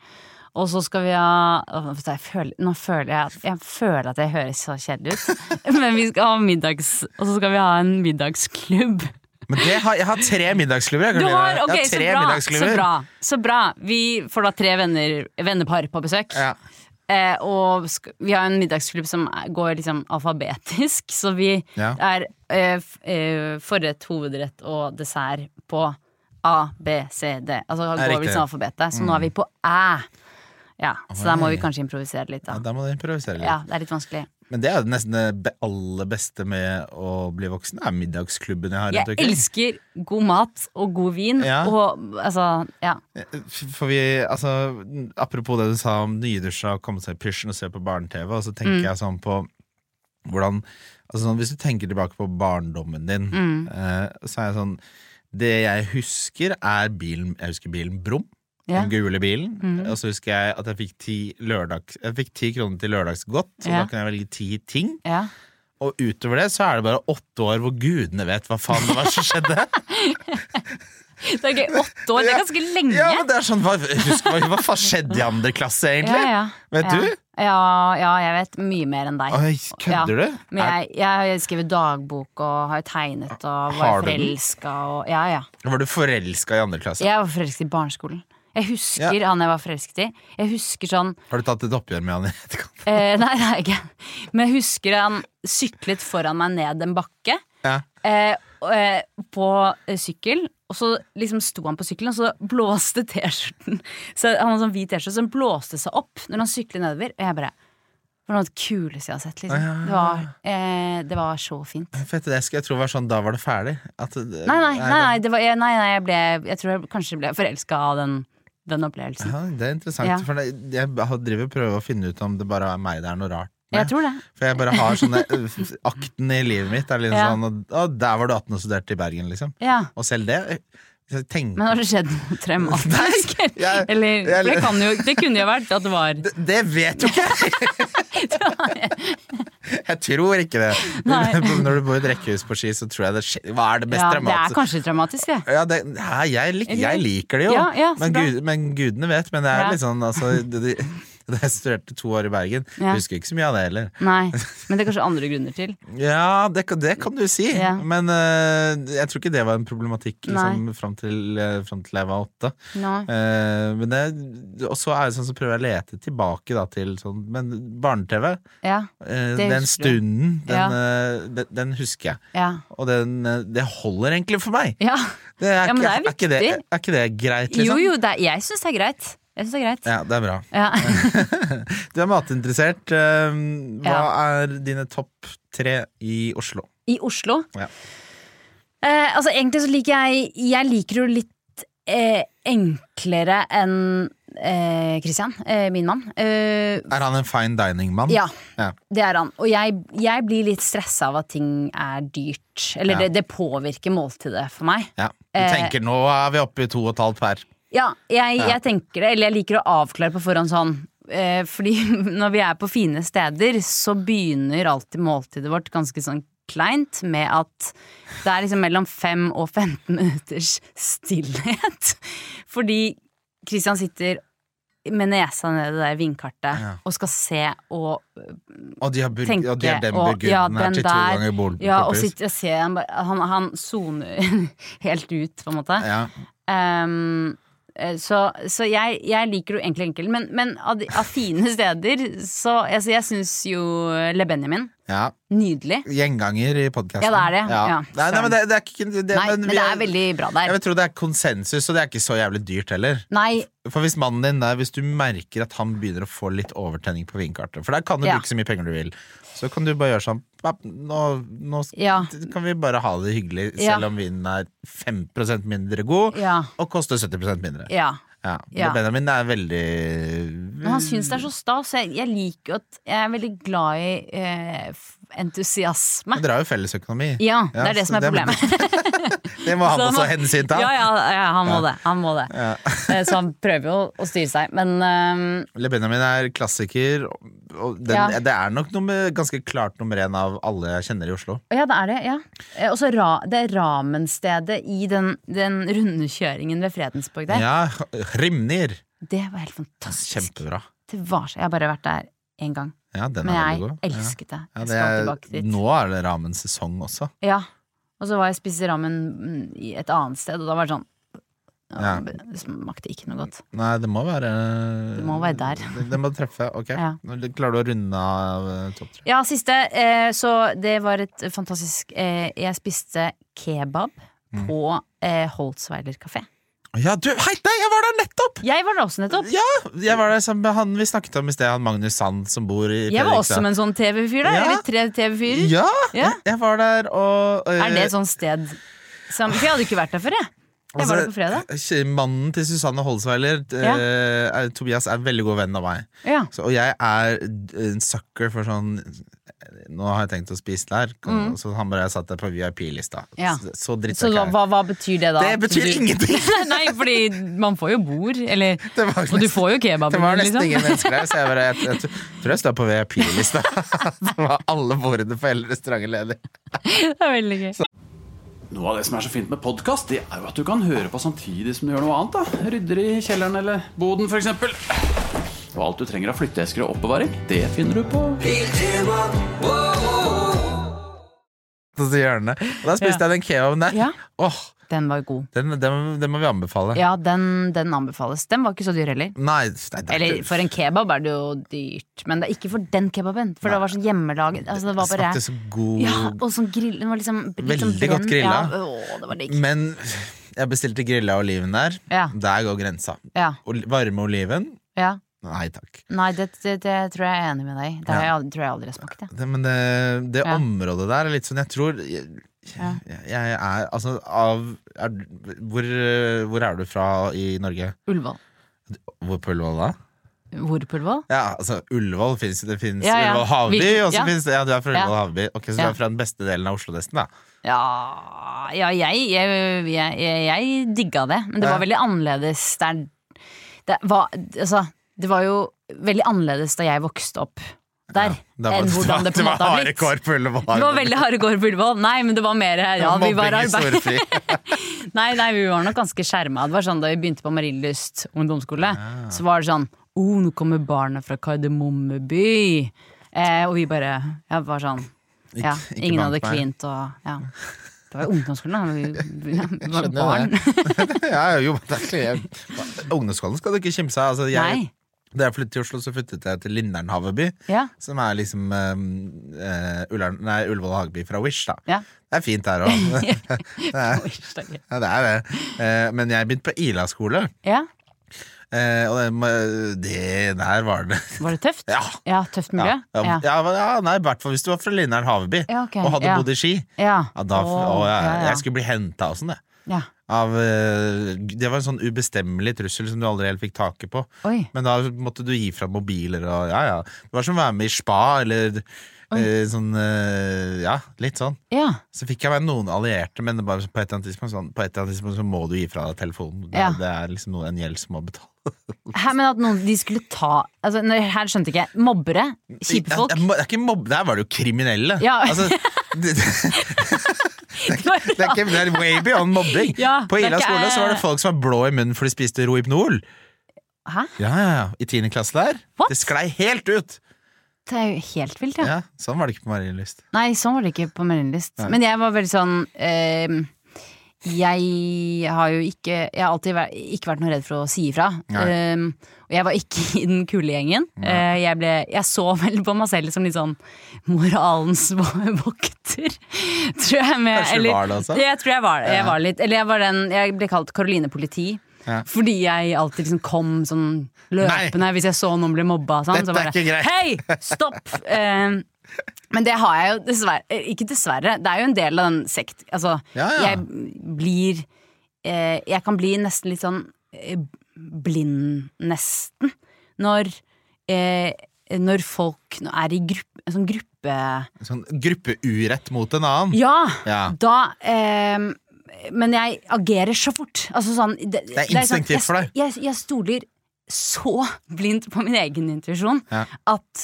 Og så skal vi ha føler, Nå føler jeg at jeg føler at jeg høres så kjedelig ut. Men vi skal ha middags Og så skal vi ha en middagsklubb. Men det har, jeg har tre middagsklubber. Jeg, Du har, ok, jeg har så bra, bra, så bra. Så bra. Vi får da tre venner, vennepar på besøk. Ja. Eh, og vi har en middagsklubb som går liksom alfabetisk, så vi Ja. er eh, eh, forrett, hovedrett og dessert på A, B, C, D. Altså går vi liksom alfabetet. Så nå er vi på æ. Ja, så der må vi kanskje improvisere litt, Ja, da. da må du improvisere litt. Ja, det er litt vanskelig. Men det er jo nesten det aller beste med å bli voksen. Det er middagsklubben jeg har Jeg elsker god mat og god vin, Ja. og altså, ja. For vi, altså, apropos det du sa om nydusja komme seg i pysjen og se på barne-TV, og så tenker Mm. jeg sånn på hvordan altså sånn, Hvis du tenker tilbake på barndommen din, Mm. eh, så er jeg sånn Det jeg husker, er bilen Jeg husker bilen Brum. Ja. Den gule bilen. Mm. Og så husker jeg at jeg fikk ti, lørdags, jeg fikk ti kroner til lørdagsgodt, så Ja. da kan jeg velge ti ting. ja. Og utover det så er det bare åtte år hvor gudene vet hva faen det var som skjedde. Det er gøy. Åtte år, det er ganske lenge. Ja, men det er sånn, hva, husk, hva, faen skjedde i andre klasse, egentlig? Vet du? Ja, ja, jeg vet mye mer enn deg. Oi, kødder Ja. du? Men jeg, jeg skriver dagbok og har tegnet og var forelska og Ja, ja. Var du forelska i andre klasse? Jeg var forelsket i barneskolen. Jeg husker han jeg var forelsket i. Jeg husker sånn Har du tatt et oppgjør med han i etterkant? eh, Nei, det har jeg ikke. Men jeg husker han syklet foran meg ned en bakke. Ja. Eh, eh, på eh, sykkel. Og så liksom sto han på sykkelen, og så blåste T-skjorten Så Han hadde sånn hvit T-skjorte som blåste seg opp når han syklet nedover. Og jeg bare Det var noe av det kuleste jeg har sett. Liksom. Det, var, eh, det var så fint. For jeg, det jeg tro var sånn, da var det ferdig. At, Nei, nei, nei, nei, det var, jeg, nei, nei jeg, ble, jeg tror jeg kanskje ble forelska av den, den opplevelsen. Ja, det er interessant. Ja. For jeg driver og prøver å finne ut om det bare er meg det er noe rart med. Jeg tror det. For jeg bare har sånne Akten i livet mitt er liksom Ja. sånn og, der var du 18 og studerte i Bergen, liksom. Ja. Og selv det tenker, Men har det skjedd noe traumatisk? Eller, det, kan jo, det kunne jo vært at det var det, det vet jo ikke jeg! Jeg tror ikke det. Når du bor i et rekkehus på Ski, så tror jeg det skjer Hva er det mest Ja, det er kanskje dramatisk, det. Ja, det, ja, jeg, lik, jeg liker det jo, men, gud, men gudene vet. Men det er litt sånn altså, det, det, Da jeg studerte to år i Bergen, Ja. jeg husker ikke så mye av det heller. Nei, men det er kanskje andre grunner til. Ja, det, det kan du si, Ja. men uh, jeg tror ikke det var en problematikk liksom, fram, til, øh, fram til jeg var åtte. Eh, men det, og så er det sånn så prøver jeg å lete tilbake da, til sånn Men barne-TV, Ja, uh, den stunden, den, eh, den, den husker jeg. ja. Og den, eh, det holder egentlig for meg. ja. Det er, Ja, men det er ikke det, viktig. er ikke det greit, Jo, liksom? jo, det er, jeg syns det er greit. Jeg syns det er greit. Ja, det er bra. Ja. Du er matinteressert. eh, Hva er dine topp tre i Oslo? I Oslo. Ja. Eh, altså, egentlig så liker jeg Jeg liker jo litt eh, enklere enn eh, Christian, eh, min mann. Eh, Er han en fine dining-mann? ja, Ja. det er han. Og jeg, jeg blir litt stressa av at ting er dyrt. Eller Ja. det, det påvirker måltidet for meg. Ja. Du Eh, tenker nå er vi oppe i to og et halvt per. Ja, jeg, jeg tenker det, eller jeg liker å avklare på forhånd sånn. Eh, fordi når vi er på fine steder, så begynner alltid måltidet vårt ganske sånn kleint med at det er liksom mellom fem og 15 minutters stillhet. Fordi Christian sitter med nesa ned i det der vindkartet Ja. og skal se og Og de har, bur tenke og de har den burgunden ja, her den til to ganger bord. Ja, og sitter og ser han Han, soner helt ut, på en måte. ja. Eh, så så jeg, jeg liker jo egentlig enkelt, men, men av, de- av fine steder så altså, Jeg syns jo Le Benjamin ja. nydelig. Gjenganger i podkasten. Ja, det er det. Ja, nei, nei, men det, det er ikke det, Nei, men vi det er veldig bra der. Jeg vil tro det er konsensus, og det er ikke så jævlig dyrt heller. Nei, For hvis mannen din der, hvis du merker at han begynner å få litt overtenning på vinkartet For der kan du Ja. bruke så mye penger du vil. Så kan du bare gjøre sånn Nå, nå ja. kan vi bare ha det hyggelig, Ja. selv om vinen er 5 mindre god Ja. og koster 70% mindre. ja. Ja. Ja. Benjamin er veldig Men han syns det er så stas. Jeg, jeg liker jo at Jeg er veldig glad i eh, entusiasme. Dere har jo fellesøkonomi. Ja, det Ja, er det som er det- problemet. Det må han Så også han- hensyn ta. Ja, ja, ja, han må det. Han må det. Ja. Eh, Så han prøver jo å styre seg. Men um, Le Benjamin er klassiker, og den, Ja. det er nok nummer, ganske klart nummer én av alle jeg kjenner i Oslo. Ja, det er det. ja Eh, Og så ra, det ramenstedet i den, den rundkjøringen ved Fredensborg der. Ja, Rimnir. Det var helt fantastisk. Kjempebra. Det var så, Jeg har bare vært der én gang, Ja, den men er jeg god. elsket det. Ja, Jeg det skal er, dit. nå er det ramens sesong også. Ja. Og så var jeg og spiste ramen mm, i et annet sted, og da var det sånn ja, Ja. Det smakte ikke noe godt. Nei, det må være Det må være der. Det, det må treffe. Ok. Ja. Nå Klarer du å runde av eh, topp tre? Ja, siste. Eh, så det var et fantastisk eh, Jeg spiste kebab Mm. på eh, Holtzweiler kafé. Ja, du, hei, nei, jeg var der nettopp! Jeg var der også nettopp. Ja, jeg var der sammen med han vi snakket om i sted, han Magnus Sand som bor i Jeg var også med en sånn TV-fyr der. Ja. Eller tre TV-fyrer. Ja, Ja. Jeg, jeg var der og øh, Er det et sånt sted som For jeg hadde ikke vært der før, jeg. Jeg var der på fredag. altså, Mannen til Susanne Holsweiler, Ja. uh, Tobias, er veldig god venn av meg. Ja. Så, og jeg er en sucker for sånn Nå har jeg tenkt å spise der. Mm. Så han bare satt der på VIP-lista. Ja. Så, så Så drittsekk er jeg. hva, hva betyr det da? Det betyr Du- ingenting! Nei, fordi man får jo bord, eller Det var Og du får jo kebab. Det var nesten liksom. ingen mennesker der, så jeg, bare, jeg, jeg, tror jeg står på VIP-lista. Det var alle bordene på hele restauranten ledig. Det er veldig gøy. Noe av det som er så fint med podkast, det er jo at du kan høre på samtidig som du gjør noe annet. da Rydder i kjelleren eller boden, f.eks. Og alt du trenger av flytteesker og oppbevaring, det finner du på Så hjørnet. Og da spiste Ja. jeg den kebaben der. Ja. Oh. Den var god. Den, den, den må vi anbefale. Ja, den, den anbefales. Den var ikke så dyr heller. Nei, nei det er Eller for en kebab er det jo dyrt, men det er ikke for den kebaben. For det var sånn hjemmelaget. Altså, det var bare så god Ja, og sånn grill Den var liksom sånn Veldig godt grilla. Ja, å, det var digg. Men jeg bestilte grilla oliven der. Ja. Der går grensa. Ja, varme oliven? ja. Nei takk. Nei, det, det, det tror jeg er enig med deg i. Det jeg, tror jeg aldri har smakt. Ja. Det, men det, det Ja. området der er litt sånn Jeg tror jeg, jeg, jeg er Altså av er, hvor, hvor er du fra i Norge? Ullevål. Hvor på Ullevål da? Hvor på Ullevål? Ja, altså Ullevål finnes Det finnes Ja, ja. Ullevål Havby, og så ja. fins det Ja, du er fra Ja. Ullevål Havby. Ok, Så du er fra den beste delen av Oslo nesten, da? Ja, ja jeg, jeg, jeg, digga det, men det var veldig annerledes der det var, altså, det var jo veldig annerledes da jeg vokste opp der, Det var, enn hvordan det på en måte har blitt. Det var veldig harde kår på Ullevål. Nei, men det var mer Ja, vi var arbeid... Nei, nei, vi var nok ganske skjerma. Det var sånn Da vi begynte på Marienlyst ungdomsskole, så var det sånn oh, nå kommer barna fra Kardemommeby. Eh, og vi bare ja, var sånn ja, Ikke- ikke Ingen hadde klint og ja. Det var ungdomsskolen, da. Vi, var barn. ja, jo, det er Ungdomsskolen skal du ikke kimse av. Altså, jeg, Nei. Da jeg flyttet til Oslo, så flyttet jeg til Lindern Haveby. Ja. Som er liksom uh, Ullevål Hageby fra Wish, da. Ja. Det er fint der òg. det, ja, det er det. Uh, men jeg begynte på Ila skole, ja. eh, og det, det der var det Var det tøft? Ja. tøft miljø? Ja, ja, Ja. ja, ja, nei, i hvert fall hvis du var fra Lindern Haveby Ja, ok, og hadde ja. bodd i Ski. Ja. Ja, da, å, ja, ja, ja. Jeg skulle bli henta og sånn, det. ja. Av, eh, det var en sånn ubestemmelig trussel som du aldri helt fikk taket på. Oi. Men da måtte du gi fra mobiler og ja, ja. Det var som å være med i spa eller eh, sånn eh, Ja, litt sånn. Ja. Så fikk jeg meg noen allierte, men på et eller annet tidspunkt, sånn, på et eller annet tidspunkt så må du gi fra deg telefonen. Det, Ja. det er liksom noe, en gjeld som må betale. Her, men at noen de skulle ta altså, Her skjønte ikke jeg. Mobbere? Kjipe folk? Det, det er ikke mobb, der var det jo kriminelle. Ja. Altså, det, det, det, er ikke, det er way beyond mobbing. Ja, på Ila skole så var det folk som var blå i munnen for de spiste Rohypnol. Hæ? Ja, ja, ja. I tiende klasse der. What? Det sklei helt ut. Det er jo helt vilt, ja. Ja, Sånn var det ikke på Marienlyst. Nei, sånn var det ikke på Marienlyst. Men jeg var veldig sånn eh, Jeg har jo ikke Jeg har alltid vært, ikke vært noe redd for å si ifra. Nei. Eh, og jeg var ikke i den kule gjengen. Uh, jeg, ble, jeg så vel på meg selv som litt sånn moralens vokter, tror jeg. Med, Kanskje du var det også? Jeg tror jeg var det. Jeg, var litt, eller jeg, var den, jeg ble kalt Karoline Politi. Ja. Fordi jeg alltid liksom kom sånn løpende hvis jeg så noen bli mobba. Sånn, Dette så bare, er ikke greit. Hei, stopp! Eh, men det har jeg jo dessverre eh, Ikke dessverre, det er jo en del av den sekt... Altså, Ja, ja. jeg blir eh, Jeg kan bli nesten litt sånn eh, blind, nesten, når eh, Når folk er i gruppe, sånn gruppe Sånn gruppeurett mot en annen. Ja! Ja. Da eh, Men jeg agerer så fort. Altså sånn Det, Det er instinktivt for deg. Jeg, jeg, jeg stoler så blindt på min egen intuisjon at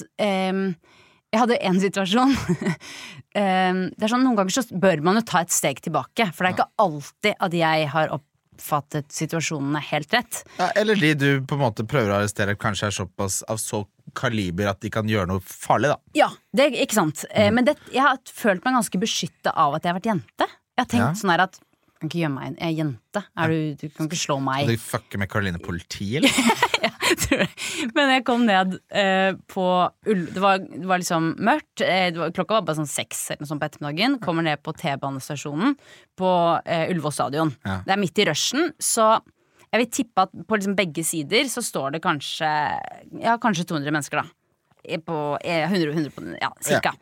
jeg hadde en situasjon Ehm, Det er sånn, Noen ganger så bør man jo ta et steg tilbake, for det er ikke alltid at jeg har oppfattet situasjonene helt rett. Ja, eller de du på en måte prøver å arrestere, kanskje er såpass av så kaliber at de kan gjøre noe farlig, da. Ja, det ikke sant. Eh, Mm. Men det, jeg har følt meg ganske beskytta av at jeg har vært jente. Jeg har tenkt Ja. sånn her at kan ikke gjemme meg en Jeg er jente. Er du, du kan ikke slå meg. Og du fucker med Karoline politi, eller? Men jeg kom ned eh, på Ull... Det var, det var liksom mørkt. Eh, det var, klokka var bare sånn seks eller noe sånt på ettermiddagen. Kommer ned på T-banestasjonen på eh, Ullevål stadion. Ja. Det er midt i rushen, så jeg vil tippe at på liksom begge sider så står det kanskje Ja, kanskje 200 mennesker, da. Eh, På eh, 100, 100 på, ja, cirka.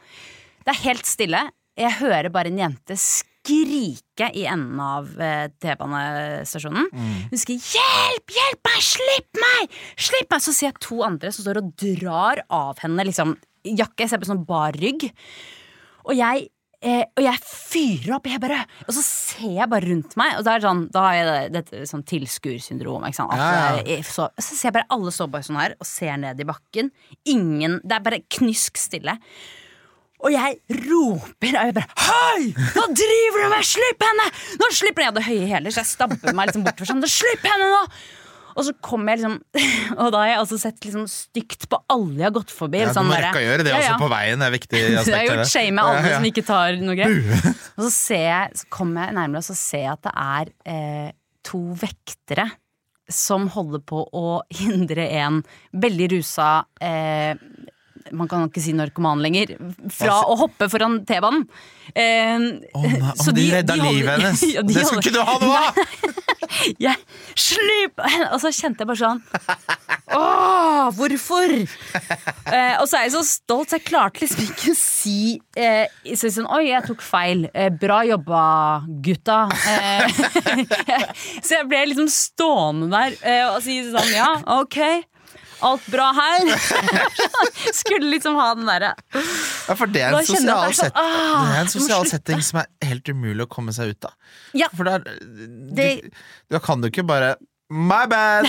Det er helt stille. Jeg hører bare en jente skrike i enden av eh, T-banestasjonen. Hun skriker 'hjelp, hjelp meg, slipp meg!' Slipp meg! Så ser jeg to andre som står og drar av henne liksom jakke. Jeg ser på sånn bar rygg. Og jeg Eh, og jeg fyrer opp, jeg bare, og så ser jeg bare rundt meg, og da, er det sånn, da har jeg det, dette sånn tilskuersyndrom. Ja, ja. Så, så ser jeg bare alle står bare sånn her og ser ned i bakken. Ingen, Det er bare knysk stille. Og jeg roper og jeg bare Hei! Hva driver du med? Slipp henne! Nå slipper Jeg hadde høye hæler, så jeg stabber meg liksom bortover sånn. Slipp henne nå! Og så kom jeg liksom Og da har jeg også sett liksom stygt på alle jeg har gått forbi. Ja, du sånn må rekke å gjøre det Ja, også på veien. Det er viktig aspekt, jeg har gjort shame med alle Ja, ja. som ikke tar noe grep. Og så, ser jeg, så kommer jeg nærmere og så ser jeg at det er eh, to vektere som holder på å hindre en veldig rusa eh, Man kan ikke si narkoman lenger. Fra å hoppe foran T-banen. Eh, Å nei, så de redda holder- livet hennes! Ja, de det skulle ikke du ha noe av! jeg slup, Og så kjente jeg bare sånn Åh, hvorfor? Eh, og så er jeg så stolt, så jeg klarte liksom ikke å si eh, så sånn, Oi, jeg tok feil. Eh, bra jobba, gutta. Eh, så jeg ble liksom stående der eh, og si sånn Ja, ok. Alt bra her? Skulle liksom ha den derre Ja, for det er en sosial, set ah, det er en sosial setting som er helt umulig å komme seg ut av. Ja. For der, Det- du, da kan du ikke bare My bad!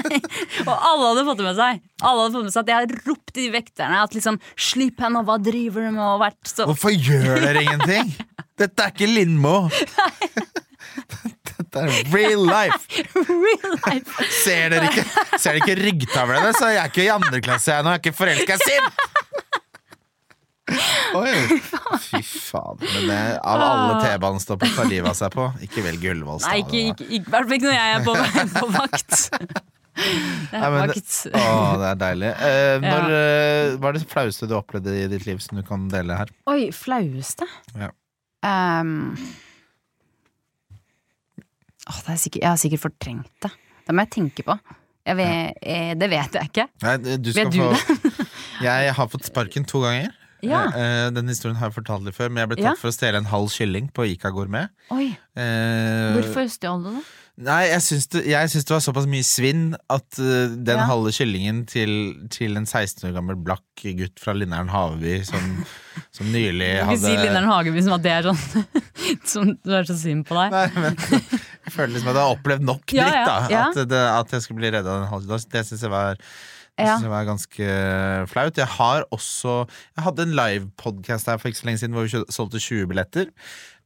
Og alle hadde fått det med seg. Alle hadde fått med seg At jeg har ropt til de vekterne at liksom Slipp henne, hva driver du med? Og vært så Hvorfor gjør dere ingenting? Dette er ikke Lindmo! Dette er real life! real life. Ser dere ikke, ser dere ikke ryggtavlene? Så jeg er ikke i andre klasse, jeg nå. Jeg er ikke forelska. Sint! Oi. Fy faen. Men det, av alle T-banestopper tar livet av seg på, ikke velg Ullevål Nei, ikke, stadion. ikke, ikke, i ikke når jeg er på, på vakt. Det er Nei, vakt. Å, det er deilig. Eh, når, eh, hva er det flaueste du opplevde i ditt liv som du kan dele her? Oi, flaueste? Ja. Ehm. Åh, det er sikkert, jeg har sikkert fortrengt det. Det må jeg tenke på. Jeg vet, eh, det vet jeg ikke. Nei, du Vet du få Jeg har fått sparken to ganger. Ja. Eh, Den historien har jeg fortalt litt før, men jeg ble tatt Ja. for å stjele en halv kylling på Ica Gourmet. Oi, Eh, hvorfor stjal du det? Nei, jeg syns det, jeg syns det var såpass mye svinn at uh, den Ja. halve kyllingen til, til en 16 år gammel blakk gutt fra Linnern Haveby som, som nylig Du hadde vil si Linnern Hageby som at det er sånn Som du er så synd på deg. Nei, men jeg føler liksom at jeg har opplevd nok dritt, Ja, ja, da. At, det, at jeg skulle bli redda av den halve. Det syns jeg var det Ja. synes jeg var ganske flaut. Jeg har også Jeg hadde en livepodkast her for ikke så lenge siden hvor vi solgte 20 billetter.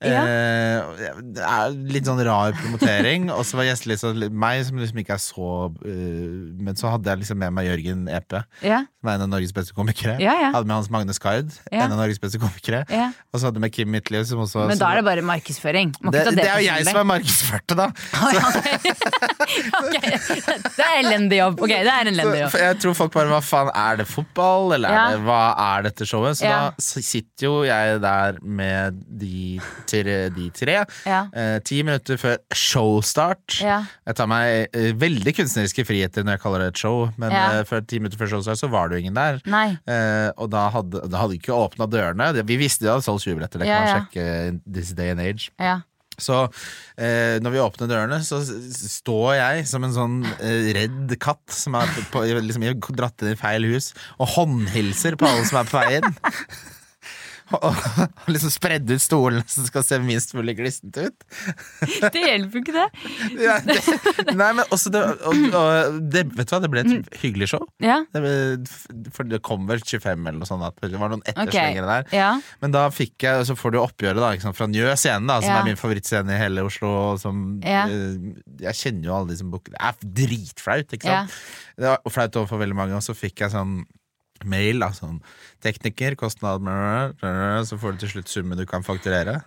Ja. Eh, det er litt sånn rar promotering. Og så var gjestelista meg, som liksom ikke er så uh, Men så hadde jeg liksom med meg Jørgen Epe, Ja, som er en av Norges beste komikere. Ja. Hadde med Hans Magne Skard, en av Norges beste komikere. ja. Og så hadde jeg med Kim Midtliv, Men da er det bare markedsføring. Det, det det er jo jeg som er markedsførte, da. okay. Det er elendig jobb. Ok, det er en elendig jobb. Så, jeg tror folk bare Hva faen, er det fotball, eller er det, hva er dette showet? Så da sitter jo jeg der med de tre. De tre Ja. eh, ti minutter før showstart. Ja. Jeg tar meg eh, veldig kunstneriske friheter når jeg kaller det et show, men Ja. eh, før ti minutter før showstart så var det jo ingen der. Eh, og da hadde, da hadde ikke åpna dørene. Vi visste de hadde solgt 20 billetter, det kan man sjekke this day and age. Ja. Så eh, når vi åpner dørene, så står jeg som en sånn eh, redd katt som er på, på, liksom, dratt inn i feil hus, og håndhilser på alle som er på vei inn. og, liksom spredde ut stolene så det skal se minst mulig glissent ut. Det hjelper jo ikke det. Ja, det, nei, men også det, og, og det, Vet du hva, det ble et hyggelig show. Ja, Det ble, for det kom vel 25 eller noe sånt. Det var noen etterslengere etterslengere der. Ja. Men da fikk jeg, så får du oppgjøret da, liksom, fra Njø scene, da, som er min favorittscene i hele Oslo. Som, eh, jeg kjenner jo alle de som booker Det er dritflaut, ikke sant? Det var flaut overfor veldig mange, og så fikk jeg sånn mail, da, sånn tekniker, kostnad Så får du til slutt summen du kan fakturere.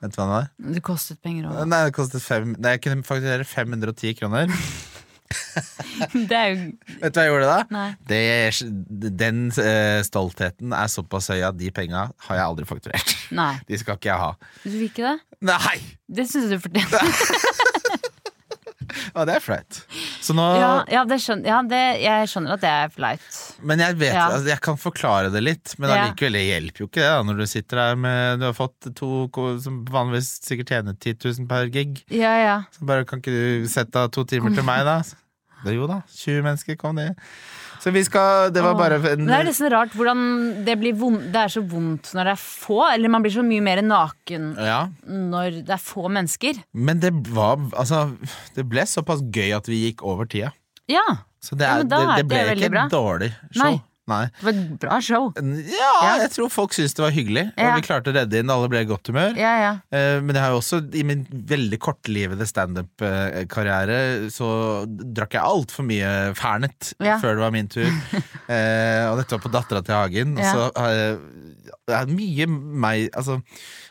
Vet du hva det var? Det kostet penger òg. Nei, det kostet fem Nei, jeg kunne fakturere 510 kroner. Det er jo Vet du hva jeg gjorde da? Det, den uh, stoltheten er såpass høy at de penga har jeg aldri fakturert. Nei. De skal ikke jeg ha. Du fikk ikke det? Nei! Det syns jeg du fortjener. Ja, det er flaut. Så nå Ja, ja, det skjønner, ja det, jeg skjønner at det er flaut. Men jeg vet Ja. altså, Jeg kan forklare det litt, men Ja. allikevel det hjelper jo ikke det da når du sitter der med Du har fått to ko- som vanligvis sikkert tjener 10 000 per gig. Ja, ja. Så bare kan ikke du sette av to timer til meg, da? Det, jo da, 20 mennesker kom det. Så vi skal Det var bare en det er nesten rart hvordan det blir vondt Det er så vondt når det er få, eller man blir så mye mer naken Ja. når det er få mennesker. Men det var Altså, det ble såpass gøy at vi gikk over tida. Ja. Så det, er, ja, da det, det ble det ikke et dårlig show. Nei. Nei. Det var et bra show. Ja, Ja. jeg tror folk syntes det var hyggelig, og vi klarte å redde inn. Alle ble i godt humør. Ja, ja. Eh, Men jeg har jo også, i min veldig kortlivede standup-karriere, så drakk jeg altfor mye Fernet Ja. før det var min tur. Eh, og dette var på Dattera til Hagen. Og så har jeg, det er mye meg Altså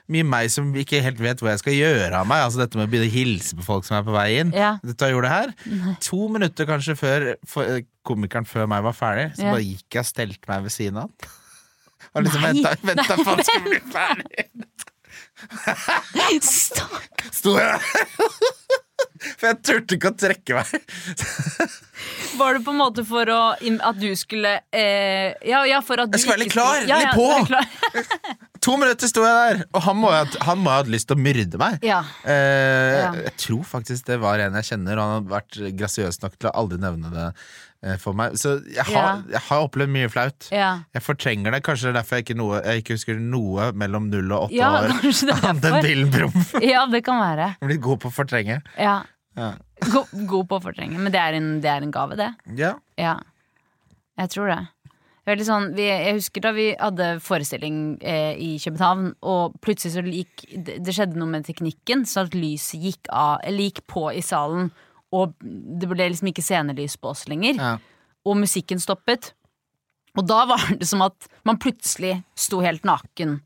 mye meg som ikke helt vet hva jeg skal gjøre av meg. Altså Dette med å begynne å hilse på folk som er på vei inn. Ja. Dette gjorde her To minutter kanskje før for, eh, komikeren før meg var ferdig, så Ja. bare gikk jeg og stelte meg ved siden av han. Og liksom Nei. venta, venta på at han skulle bli ferdig. Sto jeg. For jeg turte ikke å trekke meg. Var det på en måte for å, at du skulle eh, ja, ja, for at du Jeg skulle være litt klar, ja, litt ja, på. To minutter sto jeg der, og han må han må ha hatt lyst til å myrde meg. Ja. Eh, Ja. Jeg tror faktisk det var en jeg kjenner, og han har vært grasiøs nok til å aldri nevne det eh, for meg. Så jeg har, Ja. jeg har opplevd mye flaut. Ja. Jeg fortrenger det. Kanskje det er derfor jeg ikke, noe, jeg ikke husker noe mellom null og åtte Ja, år. Annet enn. Bill ja, det kan være. Blitt god på å fortrenge. Ja. Ja. God, god på å fortrenge. Men det er, en, det er en gave, det. ja. Ja. Jeg tror det. Sånn, vi, jeg husker da vi hadde forestilling eh, i København, og plutselig så gikk det, det skjedde noe med teknikken, så at lyset gikk, av, gikk på i salen, og det ble liksom ikke scenelys på oss lenger. Ja. Og musikken stoppet. Og da var det som at man plutselig sto helt naken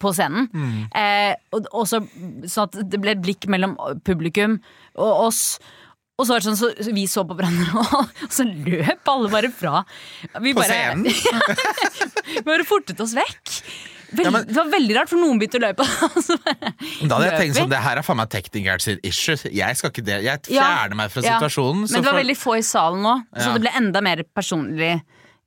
på scenen. Eh, og, og så, sånn at det ble et blikk mellom publikum og oss. Og så var det sånn, så vi så på hverandre, og så løp alle bare fra. Vi På bare, scenen? vi bare fortet oss vekk. Veld, Ja, men- det var veldig rart, for noen begynte å løpe. Da hadde jeg tenkt sånn, det her er faen meg teknikeren sitt issue. Jeg skal ikke det. Jeg Ja. fjerner meg fra Ja. situasjonen. Men det var for- veldig få i salen nå, så Ja. det ble enda mer personlig.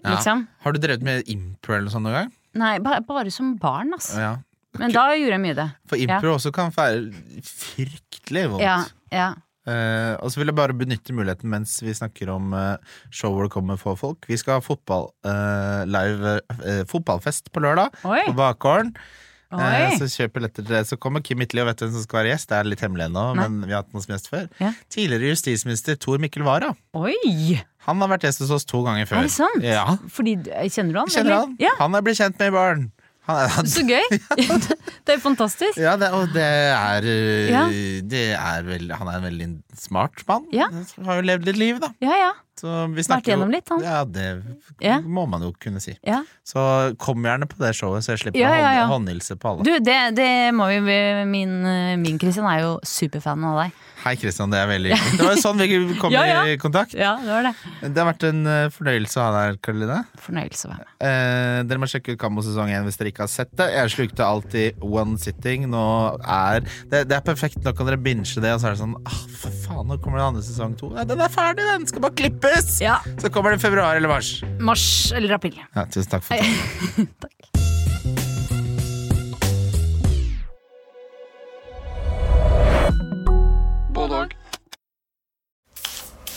Ja. Liksom. Har du drevet med impro eller noe sånt noen gang? Nei, bare, bare som barn, altså. Ja. Men da gjorde jeg mye det. For impro også kan være fryktelig vondt. Ja, ja. Eh, og så vil jeg bare benytte muligheten mens vi snakker om uh, show hvor det kommer få folk. Vi skal ha fotball, uh, live fotballfest på lørdag Oi. på Bakgården. Så kjøp billetter til det. Så kommer Kim Itli og vet hvem som skal være gjest. Det er litt hemmelig ennå, men vi har hatt noen som gjest før. Ja. Tidligere justisminister Tor Mikkel Wara. Han har vært gjest hos oss to ganger før. Er det sant? Ja, Fordi, kjenner du han? Kjenner han? Ja, Han er blitt kjent med i baren. Han er, Så gøy! det er fantastisk. ja, det, og det er, øh, Ja. det er vel, Han er en veldig smart mann. Ja. Har jo levd litt liv, da. Ja, ja. Så vi Vært gjennom litt, han. Ja, det må man jo kunne si. ja. Så kom gjerne på det showet, så jeg slipper å håndhilse på alle. Du, det, det må vi Min, min Christian er jo superfan av deg. Hei, Kristian, det er veldig hyggelig. Det var jo sånn vi kom Ja, ja. i kontakt. Ja, det var det. Det har vært en øh, fornøyelse å ha deg her, Karoline. Fornøyelse å være med. Eh, dere må sjekke ut Kammo sesong 1 hvis dere ikke har sett det. Jeg slukte alltid one sitting. Nå er det, det er perfekt. Nå kan dere binge det, og så er det sånn ah, For faen, nå kommer det andre sesong to. Ja, den er ferdig, den! Skal bare klippes! Ja. Så kommer den i februar eller mars. Mars eller april. Ja, tusen takk for det. Takk.